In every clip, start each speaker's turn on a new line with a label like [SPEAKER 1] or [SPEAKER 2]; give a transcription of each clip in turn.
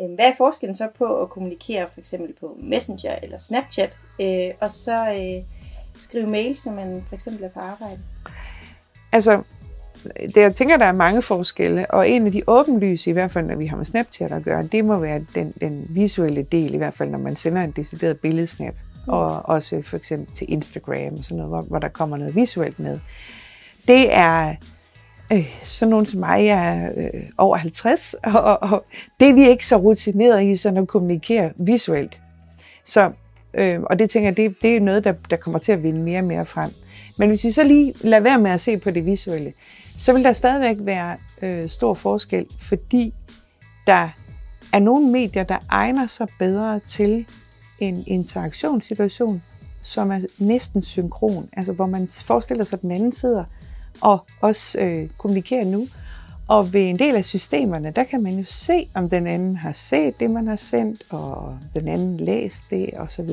[SPEAKER 1] øh, hvad er forskellen så på at kommunikere for eksempel på Messenger eller Snapchat, øh, og så øh, skrive mails, når man for eksempel er på arbejde?
[SPEAKER 2] Altså, det, jeg tænker, der er mange forskelle, og en af de åbenlyse, i hvert fald når vi har med Snapchat at gøre, det må være den, den visuelle del, i hvert fald når man sender en decideret billedsnap, mm. og også for eksempel til Instagram og sådan noget, hvor, hvor der kommer noget visuelt med. Det er øh, sådan nogen som mig, er øh, over 50, og, og, og det er vi ikke så rutineret i, sådan at kommunikere visuelt. Så, øh, og det tænker jeg, det, det er noget, der, der kommer til at vinde mere og mere frem. Men hvis vi så lige lader være med at se på det visuelle, så vil der stadigvæk være øh, stor forskel, fordi der er nogle medier, der egner sig bedre til en interaktionssituation, som er næsten synkron, altså hvor man forestiller sig, at den anden sidder og også øh, kommunikerer nu. Og ved en del af systemerne, der kan man jo se, om den anden har set det, man har sendt, og den anden læst det, osv.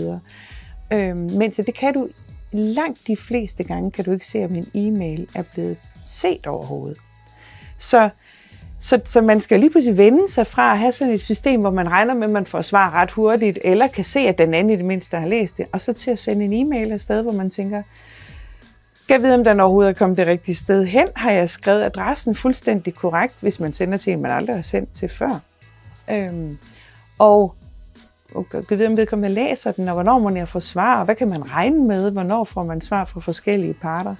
[SPEAKER 2] Øh, men så det kan du langt de fleste gange, kan du ikke se, om en e-mail er blevet set overhovedet. Så, så, så man skal lige pludselig vende sig fra at have sådan et system, hvor man regner med, at man får svar ret hurtigt, eller kan se, at den anden i det mindste har læst det, og så til at sende en e-mail afsted, hvor man tænker, kan vide, om den overhovedet er kommet det rigtige sted hen? Har jeg skrevet adressen fuldstændig korrekt, hvis man sender til en, man aldrig har sendt til før? Øhm, og kan vide, om vedkommende læser den, og hvornår må jeg få svar, og hvad kan man regne med, hvornår får man svar fra forskellige parter?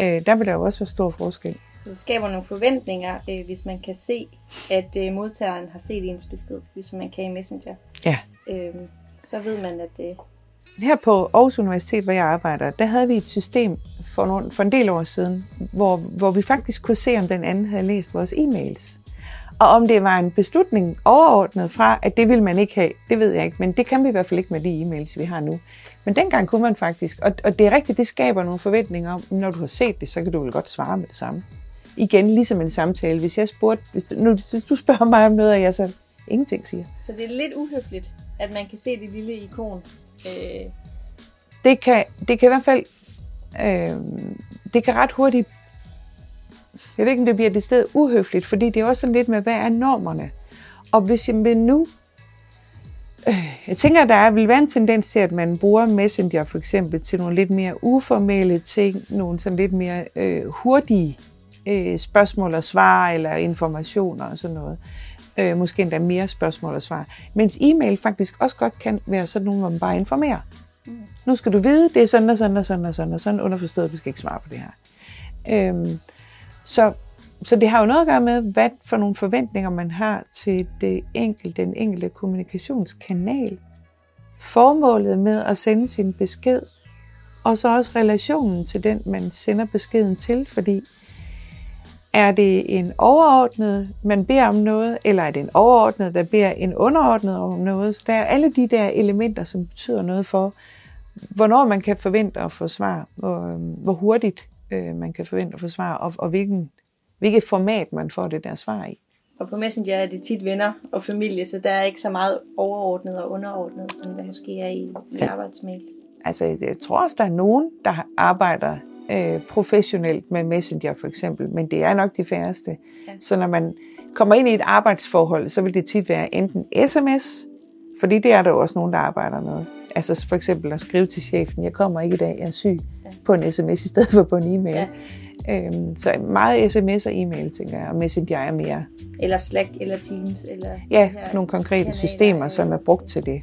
[SPEAKER 2] Øh, der vil der jo også være stor forskel.
[SPEAKER 1] Så det skaber nogle forventninger, øh, hvis man kan se, at øh, modtageren har set ens besked, ligesom man kan i Messenger.
[SPEAKER 2] Ja.
[SPEAKER 1] Øh, så ved man, at det...
[SPEAKER 2] Her på Aarhus Universitet, hvor jeg arbejder, der havde vi et system for, nogle, for en del år siden, hvor, hvor vi faktisk kunne se, om den anden havde læst vores e-mails. Og om det var en beslutning overordnet fra, at det vil man ikke have, det ved jeg ikke, men det kan vi i hvert fald ikke med de e-mails, vi har nu. Men dengang kunne man faktisk, og, og det er rigtigt, det skaber nogle forventninger om, når du har set det, så kan du vel godt svare med det samme. Igen, ligesom en samtale. Hvis jeg spurgte, hvis du, nu, hvis du spørger mig om noget, og jeg så ingenting siger.
[SPEAKER 1] Så det er lidt uhøfligt, at man kan se det lille ikon. Øh...
[SPEAKER 2] Det, kan, det kan i hvert fald, øh, det kan ret hurtigt, jeg ved ikke, om det bliver det sted uhøfligt, fordi det er også sådan lidt med, hvad er normerne? Og hvis jeg nu øh, jeg tænker, at der vil være en tendens til, at man bruger Messenger for eksempel til nogle lidt mere uformelle ting, nogle sådan lidt mere øh, hurtige øh, spørgsmål og svar eller informationer og sådan noget. Øh, måske endda mere spørgsmål og svar. Mens e-mail faktisk også godt kan være sådan nogle, hvor man bare informerer. Nu skal du vide, det er sådan og sådan og sådan og sådan og sådan, underforstået, at vi skal ikke svare på det her. Øhm, så så det har jo noget at gøre med, hvad for nogle forventninger man har til det enkelte, den enkelte kommunikationskanal. Formålet med at sende sin besked, og så også relationen til den, man sender beskeden til, fordi er det en overordnet, man beder om noget, eller er det en overordnet, der beder en underordnet om noget? Så der er alle de der elementer, som betyder noget for, hvornår man kan forvente at få svar, hvor, hvor hurtigt øh, man kan forvente at få svar, og, og hvilken hvilket format man får det der svar i.
[SPEAKER 1] Og på Messenger er det tit venner og familie, så der er ikke så meget overordnet og underordnet, som der måske er i, i ja. arbejdsmails.
[SPEAKER 2] Altså, jeg tror også, der er nogen, der arbejder øh, professionelt med Messenger for eksempel, men det er nok de færreste. Ja. Så når man kommer ind i et arbejdsforhold, så vil det tit være enten sms, fordi det er der jo også nogen, der arbejder med. Altså for eksempel at skrive til chefen, jeg kommer ikke i dag, jeg er syg, ja. på en sms i stedet for på en e-mail. Ja. Øhm, så meget sms og e-mail, tænker jeg, og Messenger er mere.
[SPEAKER 1] Eller Slack, eller Teams, eller...
[SPEAKER 2] Ja, nogle konkrete systemer, som er brugt til det.